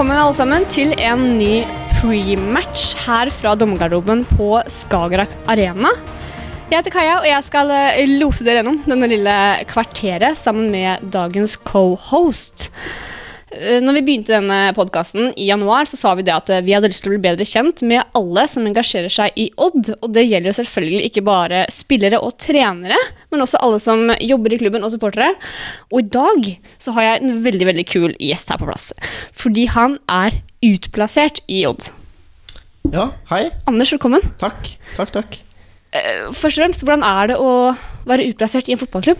Velkommen alle sammen til en ny pre-match her fra dommergarderoben på Skagerrak Arena. Jeg heter Kaja, og jeg skal eh, lose dere gjennom denne lille kvarteret sammen med dagens co-host. Eh, Når vi begynte denne podkasten i januar, så sa vi det at eh, vi hadde lyst til å bli bedre kjent med alle som engasjerer seg i Odd. Og det gjelder jo selvfølgelig ikke bare spillere og trenere, men også alle som jobber i klubben og supportere. Og i dag så har jeg en veldig veldig kul gjest her på plass. Fordi han er utplassert i Odd. Ja, hei. Anders, velkommen. Takk. Takk, takk. Eh, Først og fremst, hvordan er det å være utplassert i en fotballklubb?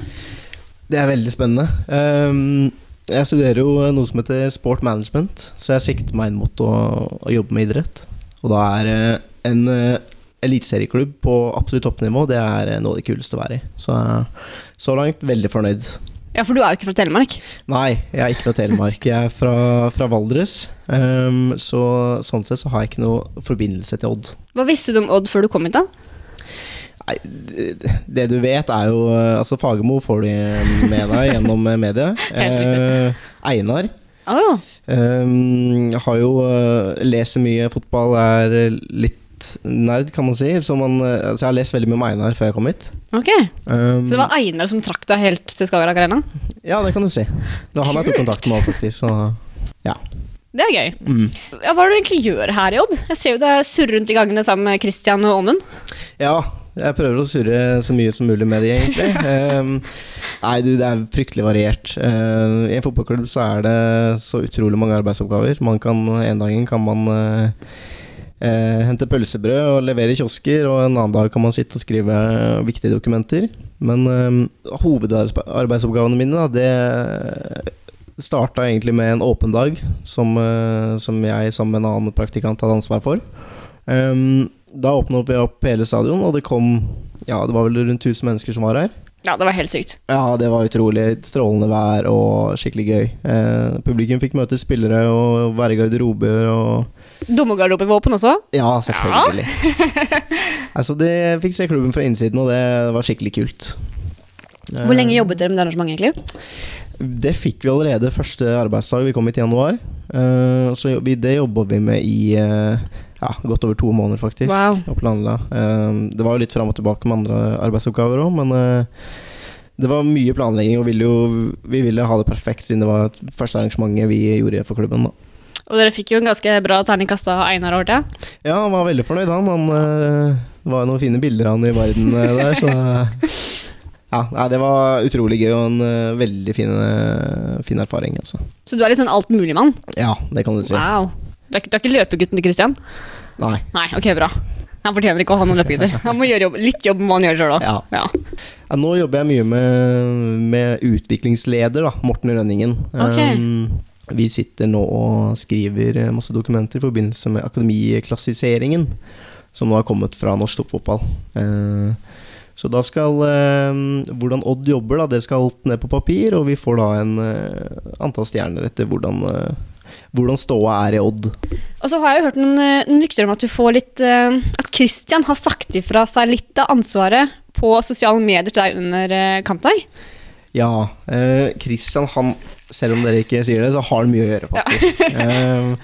Det er veldig spennende. Ehm, jeg studerer jo noe som heter sport management, så jeg sikter meg inn mot å, å jobbe med idrett. Og da er eh, en uh, eliteserieklubb på absolutt toppnivå det er eh, noe av det kuleste å være i. Så eh, så langt veldig fornøyd. Ja, for du er jo ikke fra Telemark. Nei, jeg er ikke fra Telemark. Jeg er fra, fra Valdres. Um, så sånn sett så har jeg ikke noe forbindelse til Odd. Hva visste du om Odd før du kom hit, da? Nei, det- du vet er jo eh, Altså Fagermo får du med deg gjennom eh, media. Eh, Einar oh. eh, har jo eh, leser mye fotball, er eh, litt nerd, kan man si. Så man, eh, altså jeg har lest veldig mye om Einar før jeg kom hit. Ok. Um, Så det var Einar som trakk deg helt til Skagerrak Arena? Ja, det kan du si. Det var han jeg tok kontakt med, faktisk. Så ja. Det er gøy. Mm. Ja, hva er det du egentlig gjør her i Odd? Jeg ser jo deg surre rundt i gangene sammen med Christian og Åmund. Ja, jeg prøver å surre så mye som mulig med de, egentlig. Um, nei, du, det er fryktelig variert. Uh, I en fotballklubb så er det så utrolig mange arbeidsoppgaver. Man kan, En dagen kan man uh, eh, hente pølsebrød og levere i kiosker, og en annen dag kan man sitte og skrive viktige dokumenter. Men eh, hovedarbeidsoppgavene mine, da, det starta egentlig med en åpen dag, som, eh, som jeg sammen med en annen praktikant hadde ansvar for. Ehm, da åpna vi opp hele stadion, og det kom Ja, det var vel rundt 1000 mennesker som var her. Ja, det var helt sykt. Ja, det var utrolig. Strålende vær og skikkelig gøy. Eh, publikum fikk møte spillere og være i garderober og Dommergarderobevåpen også. Ja, selvfølgelig. altså, det fikk se klubben fra innsiden, og det var skikkelig kult. Hvor lenge Eh, jobbet dere med det arrangementet, egentlig? Det fikk vi allerede første arbeidsdag vi kom hit i januar. Eh, så det jobba vi med i eh, ja, godt over to måneder, faktisk. Wow. Og planla. Eh, det var jo litt fram og tilbake med andre arbeidsoppgaver òg, men eh, det var mye planlegging, og ville jo, vi ville ha det perfekt siden det var første arrangementet vi gjorde for klubben. da. Og dere fikk jo en ganske bra terningkast av Einar over det. Ja, han var veldig fornøyd, han. han eh, det var noen fine bilder av han i verden eh, der, så Ja, nei, det var utrolig gøy og en uh, veldig fin, uh, fin erfaring, altså. Så du er litt sånn altmuligmann? Ja, det kan du si. Wow. Du er, ikke- du er ikke løpegutten til Christian? Nei. Nei, ok, bra. Han fortjener ikke å ha noen løpegutter. Han må gjøre jobb, litt jobb må han gjøre sjøl òg. Ja. Ja. Ja, nå jobber jeg mye med, med utviklingsleder, da, Morten Rønningen. Ok. Um, vi sitter nå og skriver masse dokumenter i forbindelse med akademiklassifiseringen, som nå har kommet fra norsk toppfotball. Uh, så da skal eh, hvordan Odd jobber, da, det skal alt ned på papir, og vi får da en eh, antall stjerner etter hvordan, eh, hvordan ståa er i Odd. Og så har jeg jo hørt noen, eh, rykter om at du får litt eh, At Christian har sagt ifra seg litt av ansvaret på sosiale medier til deg under eh, kampdag. Ja, eh, Christian han, selv om dere ikke sier det, så har han mye å gjøre, faktisk. Eh,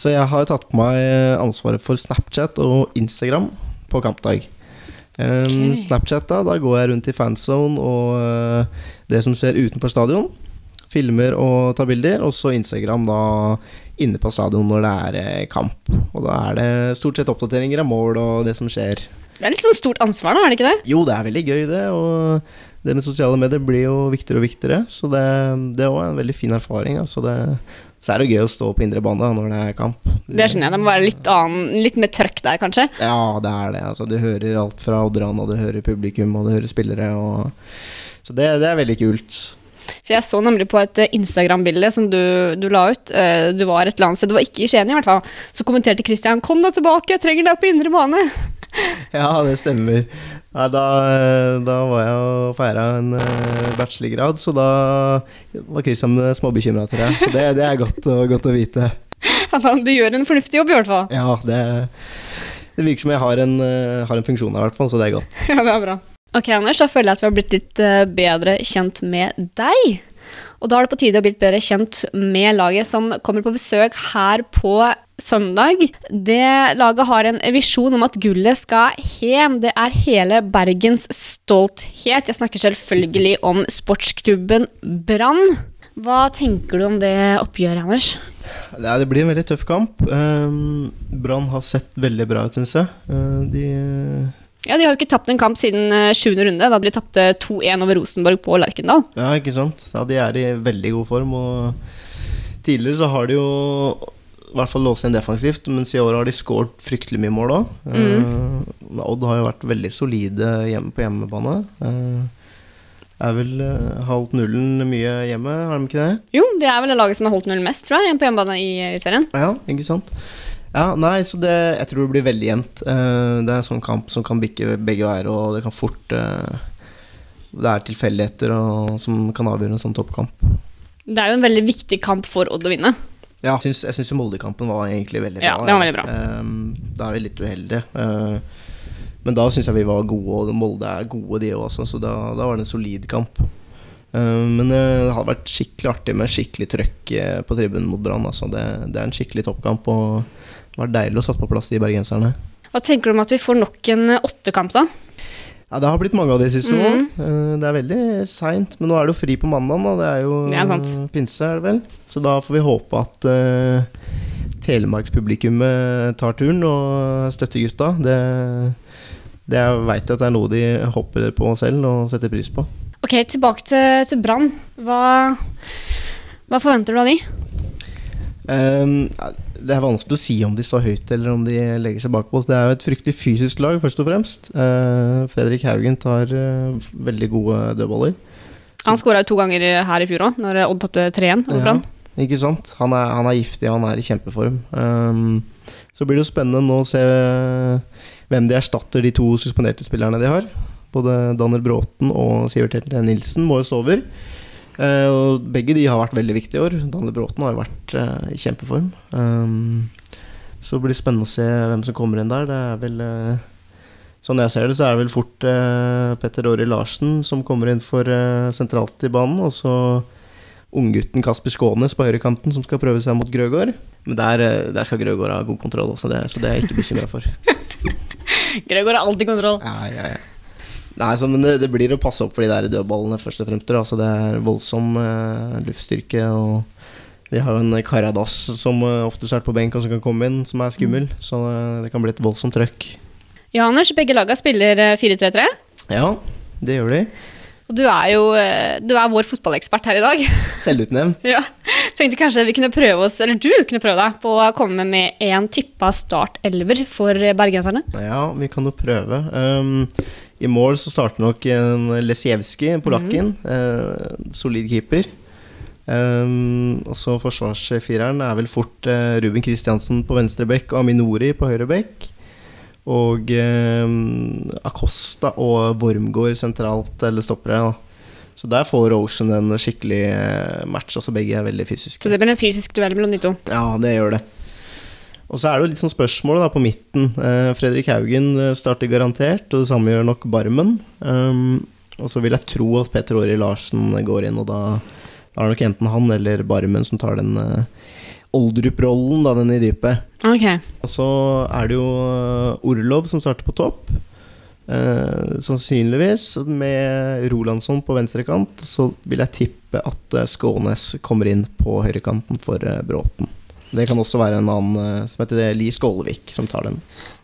så jeg har tatt på meg ansvaret for Snapchat og Instagram på kampdag. Eh, Ok. Snapchat, da, da går jeg rundt i fanzone og det som skjer utenfor stadion. Filmer og tar bilder. Og så Instagram da inne på stadion når det er eh, kamp. Og da er det stort sett oppdateringer av mål og det som skjer. Det er litt sånn stort ansvar, da, er det ikke det? Jo, det er veldig gøy, det. Og det med sosiale medier blir jo viktigere og viktigere. Så det, det er òg en veldig fin erfaring. Altså det, så er det gøy å stå på indre bane når det er kamp. Det skjønner jeg. Det må være litt, annen, litt mer trøkk der, kanskje. Ja, det er det. Altså, du hører alt fra Odran, og du hører publikum, og du hører spillere. Og... Så det, det er veldig kult. For jeg så nemlig på et eh, Instagram-bilde som du, du la ut. Eh, Du var et eller annet sted, du var ikke i Skien i hvert fall. Så kommenterte Christian 'Kom deg tilbake, jeg trenger deg på indre bane'. Ja, det stemmer. Nei, da, da var jeg og feira en eh, bachelorgrad, så da var Christian småbekymra, tror jeg. Så det, det er godt, godt å vite. At Du gjør en fornuftig jobb, i hvert fall. Ja, det, det virker som jeg har en, eh, har en funksjon her, i hvert fall, så det er godt. Ja, det er bra. Ok, Anders, da føler jeg at vi har blitt litt eh, bedre kjent med deg. Og da er det på tide å bli bedre kjent med laget som kommer på besøk her på søndag. Det laget har en visjon om at gullet skal hjem. Det er hele Bergens stolthet. Jeg snakker selvfølgelig om sportsklubben Brann. Hva tenker du om det oppgjøret, Anders? Ja, det blir en veldig tøff kamp. Um, Brann har sett veldig bra ut, syns jeg. Uh, de ja, De har jo ikke tapt en kamp siden uh, sjuende runde, da de tapte 2-1 over Rosenborg på Lerkendal. Ja, ikke sant. Ja, De er i veldig god form. Og tidligere så har de jo i hvert fall låst inn defensivt, mens i år har de skåret fryktelig mye mål òg. Mm. Uh, Odd har jo vært veldig solide hjemme på hjemmebane. Uh, er vel uh, holdt nullen mye hjemme, har de ikke det? Jo, det er vel det laget som har holdt nullen mest, tror jeg, på hjemmebane i serien. Ja, ikke sant. Ja, nei, så det, jeg tror det blir veldig jevnt. Uh, det er en sånn kamp som kan bikke begge veier, og det kan fort uh, Det er tilfeldigheter som kan avgjøre en sånn toppkamp. Det er jo en veldig viktig kamp for Odd å vinne. Ja, jeg syns, Molde-kampen var egentlig veldig bra. Ja, det var veldig bra. Uh, da er vi litt uheldige. men da syns jeg vi var gode, og Molde er gode, de òg, så da, da, var det en solid kamp. men det hadde vært skikkelig artig med skikkelig trøkk på tribunen mot Brann. Altså. Det, det, er en skikkelig toppkamp. Og det var deilig å satt på plass de bergenserne. Hva tenker du om at vi får nok en eh, åttekamp, da? Ja, Det har blitt mange av de siste mm. år. Det er veldig seint, men nå er det jo fri på mandag. Det er jo det er pinse, er det vel. Så da får vi håpe at uh, Telemarkspublikummet tar turen og støtter gutta. Det, det veit jeg at det er noe de hopper på selv og setter pris på. Ok, tilbake til, til Brann. Hva, hva forventer du av de? Um, det er vanskelig å si om de står høyt eller om de legger seg bakpå. Det er jo et fryktelig fysisk lag, først og fremst. Uh, Fredrik Haugen tar uh, veldig gode dødballer. Han skåra to ganger her i fjor òg, når Odd tapte 3-1 over Brann. Ja, ikke sant. Han er, han er, giftig, han er i kjempeform. Um, så blir det jo spennende nå å se hvem de erstatter de to suspenderte spillerne de har. Både Danner Bråten og Sivert Helte Nilsen må jo stå over. Uh, og begge de har vært veldig viktige i år. Daniel Bråten har jo vært uh, i kjempeform. Um, så det blir spennende å se hvem som kommer inn der. Det er vel uh, Sånn jeg ser det, så er det vel fort Petter Åri Larsen som kommer inn for sentralt i banen. Og så unggutten Kasper Skånes på høyrekanten som skal prøve seg mot Grøgaard. Men der, der skal Grøgaard ha god kontroll også, det, så det er jeg ikke bekymra for. Grøgaard har alltid kontroll. Ja, ja, ja. Nei, så, men det, det, blir å passe opp for de der dødballene først og fremst. Altså, det er voldsom uh, luftstyrke. Og de har jo en Karadas som uh, oftest er på benk og som kan komme inn, som er skummel. Mm. Så uh, det kan bli et voldsomt trøkk. Ja, Anders, begge laga spiller 4-3-3. Ja, det gjør de. Og du er jo du er vår fotballekspert her i dag. Selvutnevnt. ja. Tenkte kanskje vi kunne prøve oss, eller du kunne prøve deg på å komme med en tippa startelver for bergenserne? Ja, vi kan jo prøve. Um, i mål så starter nok en Lesjevskij, polakken. Mm. Eh, solid keeper. Um, og så forsvarsfireren er vel fort eh, Ruben Kristiansen på venstre bekk og Aminori på høyre bekk. Og eh, Acosta og Wormgård sentralt, eller stoppere. Da. Så der får Ocean en skikkelig uh, match. Også begge er veldig fysiske. Så det blir en fysisk duell mellom de to? Ja, det gjør det. Og så er det jo litt sånn spørsmål da, på midten. Eh, Fredrik Haugen eh, starter garantert, og det samme gjør nok Barmen. Um, og så vil jeg tro at Peter Åri Larsen går inn, og da, da er det nok enten han eller Barmen som tar den uh, Oldrup-rollen, da, den i dypet. Okay. Og så er det jo uh, Orlov som starter på topp. Uh, sannsynligvis med Rolandsson på venstrekant. Så vil jeg tippe at uh, Skånes kommer inn på høyrekanten for Bråten. Det kan også være en annen eh, som heter Li Skålevik, som tar den.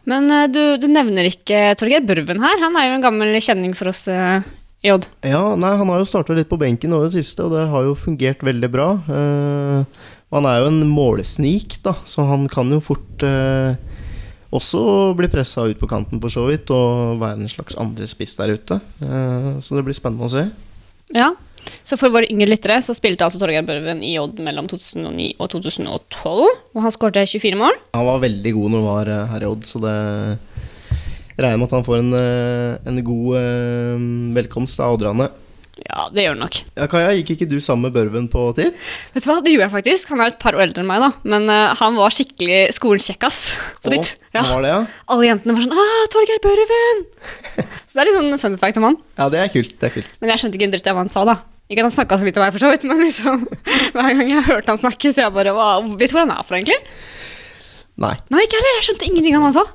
Men uh, du, du, nevner ikke Torgeir Børven her. Han er jo en gammel kjenning for oss uh, i Odd. Ja, nei, han har jo starta litt på benken nå i det siste, og det har jo fungert veldig bra. Uh, han er jo en målsnik, da, så han kan jo fort også bli pressa ut på kanten, for så vidt, og være en slags andre spiss der ute. så det blir spennende å se. Ja, så for våre yngre lyttere så spilte altså Torgeir Børven i Odd mellom 2009 og 2012. Og han skårte 24 mål. Han var veldig god når han var eh, her i Odd, så det regner med at han får en, eh, en god eh, velkomst av odderne. Ja, det gjør han nok. Ja, Kaja, Gikk ikke du sammen med Børven på TIT? Vet du hva, Det gjorde jeg faktisk. Han er et par år eldre enn meg, da. Men uh, han var skikkelig skolens kjekkas på TIT. Ja. Var det, ja? Alle jentene var sånn 'Å, Torgeir Børven!' så det er litt sånn fun fact om han. Ja, det er kult. det er kult. Men jeg skjønte ikke en dritt av hva han sa, da. Ikke at han snakka så mye til meg, for så vidt, men liksom, hver gang jeg hørte han snakke, så jeg bare Vet du hvor han er fra, egentlig? Nei. Nei, ikke heller. Jeg skjønte ingenting av hva han sa.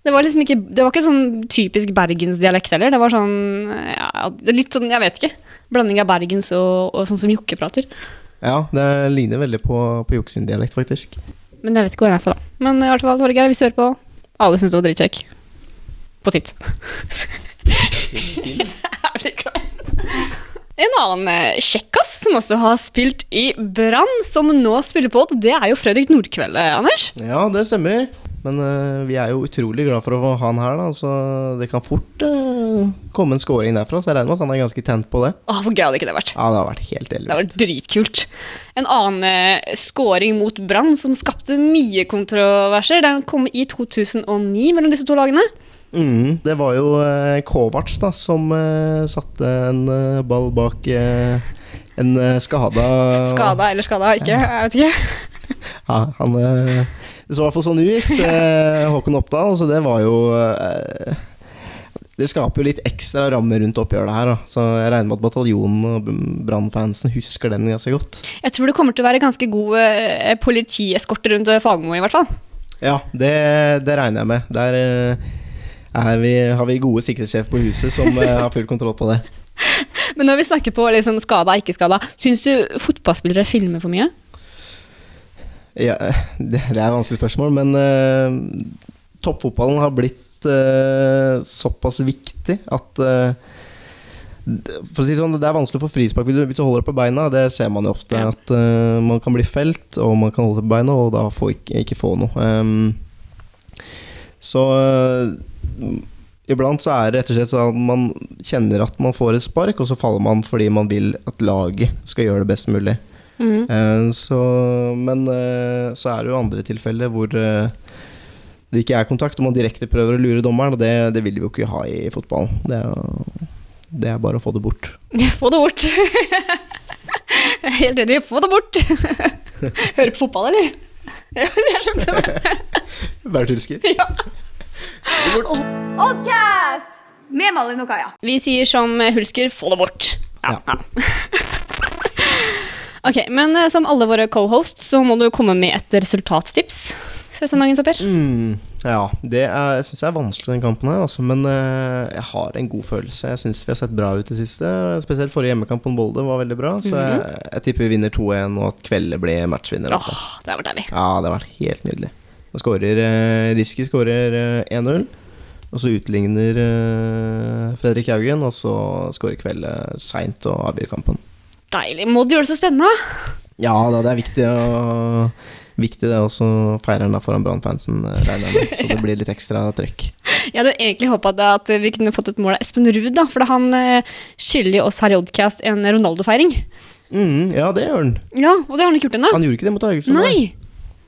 Det var liksom ikke Det var ikke sånn typisk bergensdialekt heller. Det var sånn ja, Litt sånn, jeg vet ikke. Blanding av bergens og, og sånn som Jokke prater. Ja, det ligner veldig på, på Jokke sin dialekt, faktisk. Men jeg vet ikke hvor han er fra, da. Men i hvert fall, det var gøy. Vi hører på. Alle syntes det var dritkjekk. På titt. En annen eh, kjekkas som også har spilt i Brann, som nå spiller på, det er jo Fredrik Nordkveld, eh, Anders. Ja, det stemmer. Men uh, vi er jo utrolig glad for å få han her, da. Så det kan fort uh, komme en scoring derfra. Så jeg regner med at han er ganske tent på det. Åh, Hvor gøy hadde ikke det vært? Ja, det har vært helt Det hadde vært dritkult. En annen uh, scoring mot Brann som skapte mye kontroverser, den kom i 2009 mellom disse to lagene. Mm, det var jo eh, Kovacs da, som eh, satte en eh, ball bak eh, en eh, skada Skada eller skada, ikke? Jeg vet ikke. Ja, han eh, Det så i hvert fall sånn ut, eh, Håkon Oppdal. Så det var jo eh, Det skaper jo litt ekstra ramme rundt oppgjøret her. Da. Så jeg regner med at bataljonen og Brann-fansen husker den ganske godt. Jeg tror det kommer til å være ganske god eh, politieskorte rundt Fagermo, i hvert fall. Ja, det, det regner jeg med. Det eh, er vi, har vi gode sikkerhetssjef på huset som eh, har full kontroll på det. Men når vi snakker på liksom, skada, ikke skada, syns du fotballspillere filmer for mye? Ja, det, det er et vanskelig spørsmål, men uh, toppfotballen har blitt uh, såpass viktig at uh, for å si det sånn, Det er vanskelig å få frispark hvis du- holder på beina. Det ser man jo ofte. Ja. At uh, Man kan bli felt, og man kan holde på beina, og da få ikke, ikke få noe. Um, så eh, iblant så er det rett og slett sånn at man kjenner at man får et spark, og så faller man fordi man vil at laget skal gjøre det best mulig. Mm. Så, men eh, så er det jo andre tilfeller hvor eh, det ikke er kontakt, og man direkte prøver å lure dommeren, og det, det vil vi jo ikke ha i fotballen. Det er, det er bare å få det bort. Få det bort. Jeg er helt enig. Få det bort. Hører på fotball, eller? Jeg skjønte det. Bærtilsker. Ja. Oddcast med Malin og Kaja. Vi sier som Hulsker få det bort. Ja. Ja. ok, men eh, som alle våre co-hosts så må du komme med et resultattips før søndagens oppgjør. Mm, ja, det er, jeg syns jeg er vanskelig den kampen her, altså, men eh, jeg har en god følelse. Jeg syns vi har sett bra ut i det siste. Spesielt forrige hjemmekamp på Bolde var veldig bra, så jeg, jeg tipper vi vinner 2-1, og at kveldet blir matchvinner. Åh, Altså. det har vært deilig. Ja, det har vært helt nydelig. Da skårer eh, Riski skårer eh, 1-0. Og så utligner eh, Fredrik Haugen, og så skårer Kveldet seint og avgjør kampen. Deilig. Må du gjøre det så spennende? Ja da, det er viktig å Viktig det også feirer han da foran Brann-fansen, eh, regner jeg med. Så det blir litt ekstra trøkk. Jeg hadde egentlig håpa at vi kunne fått et mål av Espen Ruud, da, for han skylder skylder oss her i Oddcast en Ronaldo-feiring. Mm, ja, det gjør han. Ja, og det har han ikke gjort ennå. Han gjorde ikke det mot Haugesund. Nei!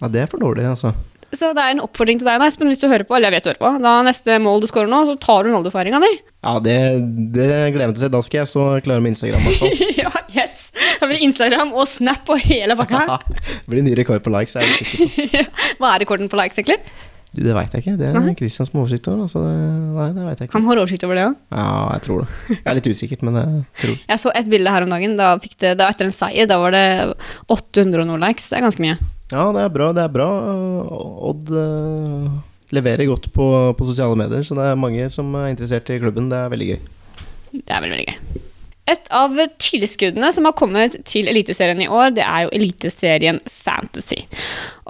Ja, det er for dårlig, altså. Så det er en oppfordring til deg, Espen, hvis du hører på, eller jeg vet du hører på. Da neste mål du scorer nå, så tar du Ronaldo-feiringa di. Ja, det, det gleder jeg meg til å se. Da skal jeg stå klar med Instagram, i hvert fall. ja, yes. Da blir Instagram og Snap og hele pakka. Det blir ny rekord på likes, er sikker på. Hva er rekorden på likes, egentlig? Du, det veit jeg ikke. Det er Christian som har oversikt over. Altså, det, nei, det vet jeg ikke. Han har oversikt over det òg. Ja, jeg tror det. Jeg er litt usikkert, men jeg tror. Jeg så et bilde her om dagen. Da fikk det, det var etter en seier. Da var det 800 og noe likes. Det er ganske mye. Ja, det er bra. Det er bra. Odd eh, leverer godt på, på sosiale medier, så det er mange som er interessert i klubben. Det er veldig gøy. Det er veldig, veldig gøy. Et av tilskuddene som har kommet til Eliteserien i år, det er jo Eliteserien Fantasy.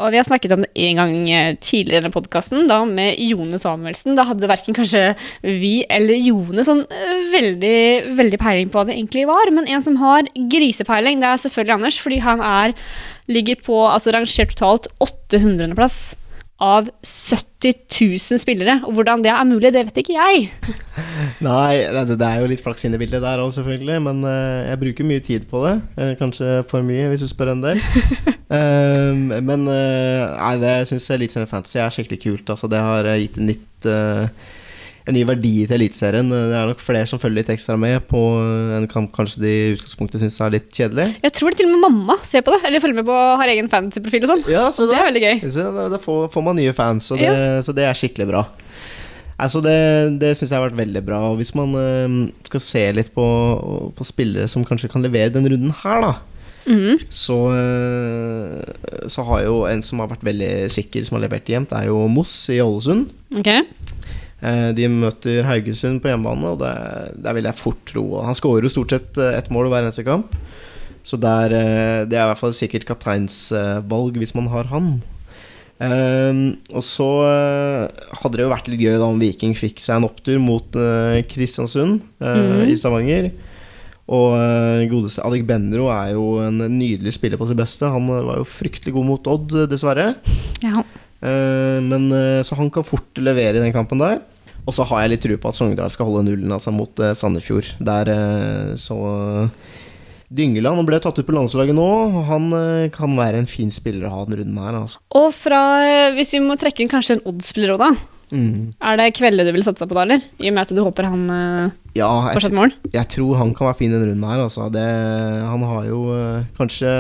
Og vi har snakket om det en gang tidligere i denne podkasten, da med Jone Samuelsen. Da hadde verken kanskje vi eller Jone sånn eh, veldig, veldig peiling på hva det egentlig var. Men en som har grisepeiling, det er selvfølgelig Anders, fordi han er, ligger på altså rangert totalt 800.-plass av 70 000 spillere. Og hvordan det er mulig, det vet ikke jeg. Nei, det, det er jo litt flaks inne i bildet der òg, selvfølgelig. Men uh, jeg bruker mye tid på det. Eh, kanskje for mye, hvis du spør en del. Um, men uh, nei, det syns Eliteserien Fantasy er skikkelig kult. Altså, det har gitt en litt eh, en ny verdi til Eliteserien. Det er nok flere som følger litt ekstra med på eh, en kamp kanskje de i utgangspunktet syns er litt kjedelig. Jeg tror det til og med mamma ser på det, eller følger med på har egen fantasyprofil og sånn. Ja, så Det er veldig gøy. Da, får, får man nye fans, og det, så det er skikkelig bra. Altså det det syns jeg har vært veldig bra. Og hvis man eh, skal se litt på, på spillere som kanskje kan levere denne runden her, da, Mm. så, eh, så har jo en som har vært veldig sikker, som har levert jevnt, er jo Moss i Ålesund. Ok. Eh, De møter Haugesund på hjemmebane, og det, der vil jeg fort tro Han skårer jo stort sett eh, ett mål hver eneste kamp. Så der, eh, det er i hvert fall sikkert kapteinsvalg hvis man har han. Og så hadde det jo vært litt gøy da om Viking fikk seg en opptur mot Kristiansund Mhm. i Stavanger. Og godeste Alec Benro er jo en nydelig spiller på sitt beste. Han var jo fryktelig god mot Odd, dessverre. Ja. Men, så han kan fort levere i den kampen der. Og så har jeg litt tro på at Sogndal skal holde nullen altså, mot uh, Sandefjord. Der uh, så Dyngeland ble tatt ut på landslaget nå. Han eh, kan være en fin spiller å ha den runden her. Altså. Og fra Hvis vi må trekke inn kanskje en Odd-spiller òg, da. Mm. Er det Kvelde du vil satse på da, eller? I og med at du håper han uh, Ja, jeg, får mål? jeg tror han kan være fin denne runden her. Altså. Det, han har jo kanskje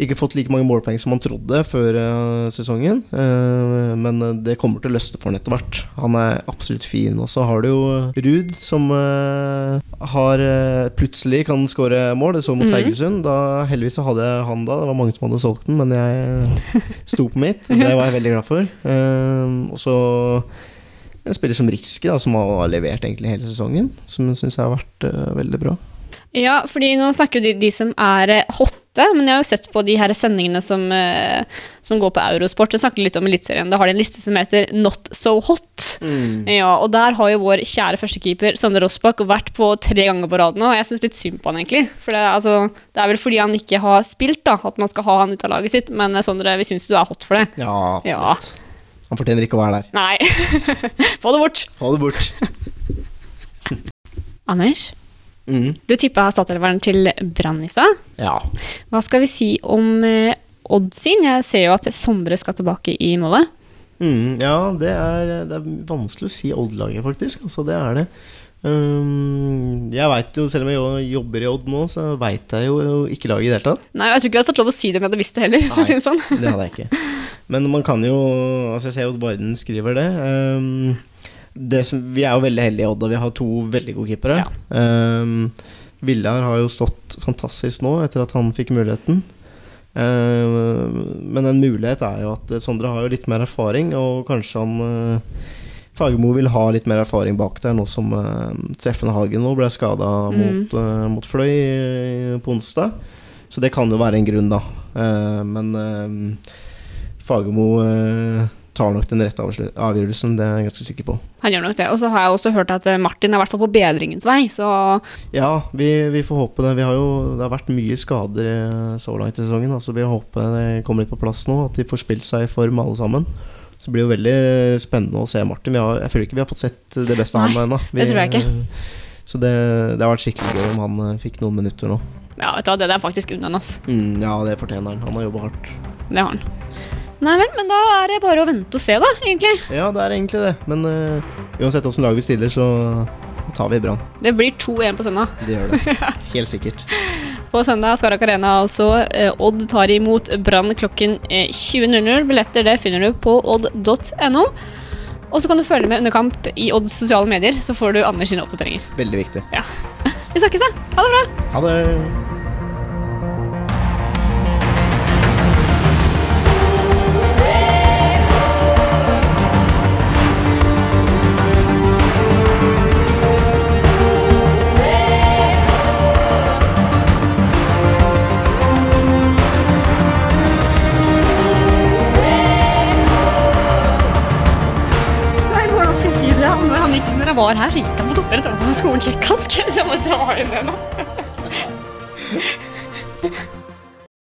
ikke fått like mange målpoeng som han trodde før eh, sesongen. eh, men det kommer til å løsne for han etter hvert. Han er absolutt fin. Og så har du jo Ruud, som eh, har plutselig kan skåre mål. Det så mot. Haugesund. Da, heldigvis så hadde jeg han da. Det var mange som hadde solgt den, men jeg sto på mitt. Det var jeg veldig glad for. Og så en spiller som Riske, da, som har levert egentlig hele sesongen. Som syns jeg har vært veldig bra. Ja, fordi nå snakker jo de, de som er eh, hotte, men jeg har jo sett på de her sendingene som, eh, som går på Eurosport, og snakker litt om Eliteserien. Da har de en liste som heter Not So Hot. Ja, og der har jo vår kjære førstekeeper Sondre Rossbakk vært på tre ganger på rad nå, og jeg syns litt synd på han, egentlig. For det, altså, det er vel fordi han ikke har spilt, da, at man skal ha han ut av laget sitt. Men eh, Sondre, vi syns du er hot for det. Ja, absolutt. Han fortjener ikke å være der. Nei. Få det bort. Få det bort. Anders, Mm. du tippa startelveren til Brann i stad. Ja. Hva skal vi si om eh, Odd sin? Jeg ser jo at Sondre skal tilbake i målet. Mm, ja, det er, det er vanskelig å si Odd-laget, faktisk. Altså, det er det. Um, jeg vet jo, Selv om jeg jobber i Odd nå, så veit jeg jo ikke laget i det hele tatt. Nei, jeg tror ikke jeg hadde fått lov å si det om jeg hadde visst det heller. Nei, si det sånn. Det hadde jeg ikke. Men man kan jo Altså Jeg ser jo at Barden skriver det. Um, som, vi er jo veldig heldige i Odd, og vi har to veldig gode keepere. Ja. Um, Viljar har jo stått fantastisk nå etter at han fikk muligheten. Uh, men en mulighet er jo at Sondre har jo litt mer erfaring, og kanskje han uh, Fagermo vil ha litt mer erfaring bak der, nå som uh, Treffen Hagen nå ble skada Mm. mot, uh, mot Fløy på onsdag. Så det kan jo være en grunn, da. Uh, men Fagermo tar nok den rette avgjørelsen, det er jeg ganske sikker på. Han gjør nok det. Og så har jeg også hørt at eh, Martin er i hvert fall på bedringens vei, så Ja, vi, vi får håpe det. Vi har jo, det har vært mye skader eh, så langt i sesongen. Altså vi håper det kommer litt på plass nå, at de får spilt seg i form alle sammen. Så det blir jo veldig spennende å se Martin. Vi har, jeg føler ikke vi har fått sett det beste av ham ennå. det tror jeg ikke. Så det, det har vært skikkelig gøy om han eh, fikk noen minutter nå. ja, vet du hva, det er faktisk unna oss. Mm, ja, det fortjener han. Han har jobba hardt. Det har han. Nei vel, men da er det bare å vente og se, da, egentlig. Ja, det er egentlig det. Men uh, uansett åssen lag vi stiller, så tar vi Brann. Det blir 2-1 på søndag. Det gjør det. Helt sikkert. På søndag Skarak Arena, altså. Eh, Odd tar imot Brann klokken eh, 20.00. Billetter det finner du på odd.no. Og så kan du følge med under kamp i Odds sosiale medier, så får du Anders sine oppdateringer. Veldig viktig. Ja. Vi snakkes, da. Ha det bra. Ha det. Jeg var her, så gikk han på toppere til skolen kjekkask. Så jeg må dra inn det nå.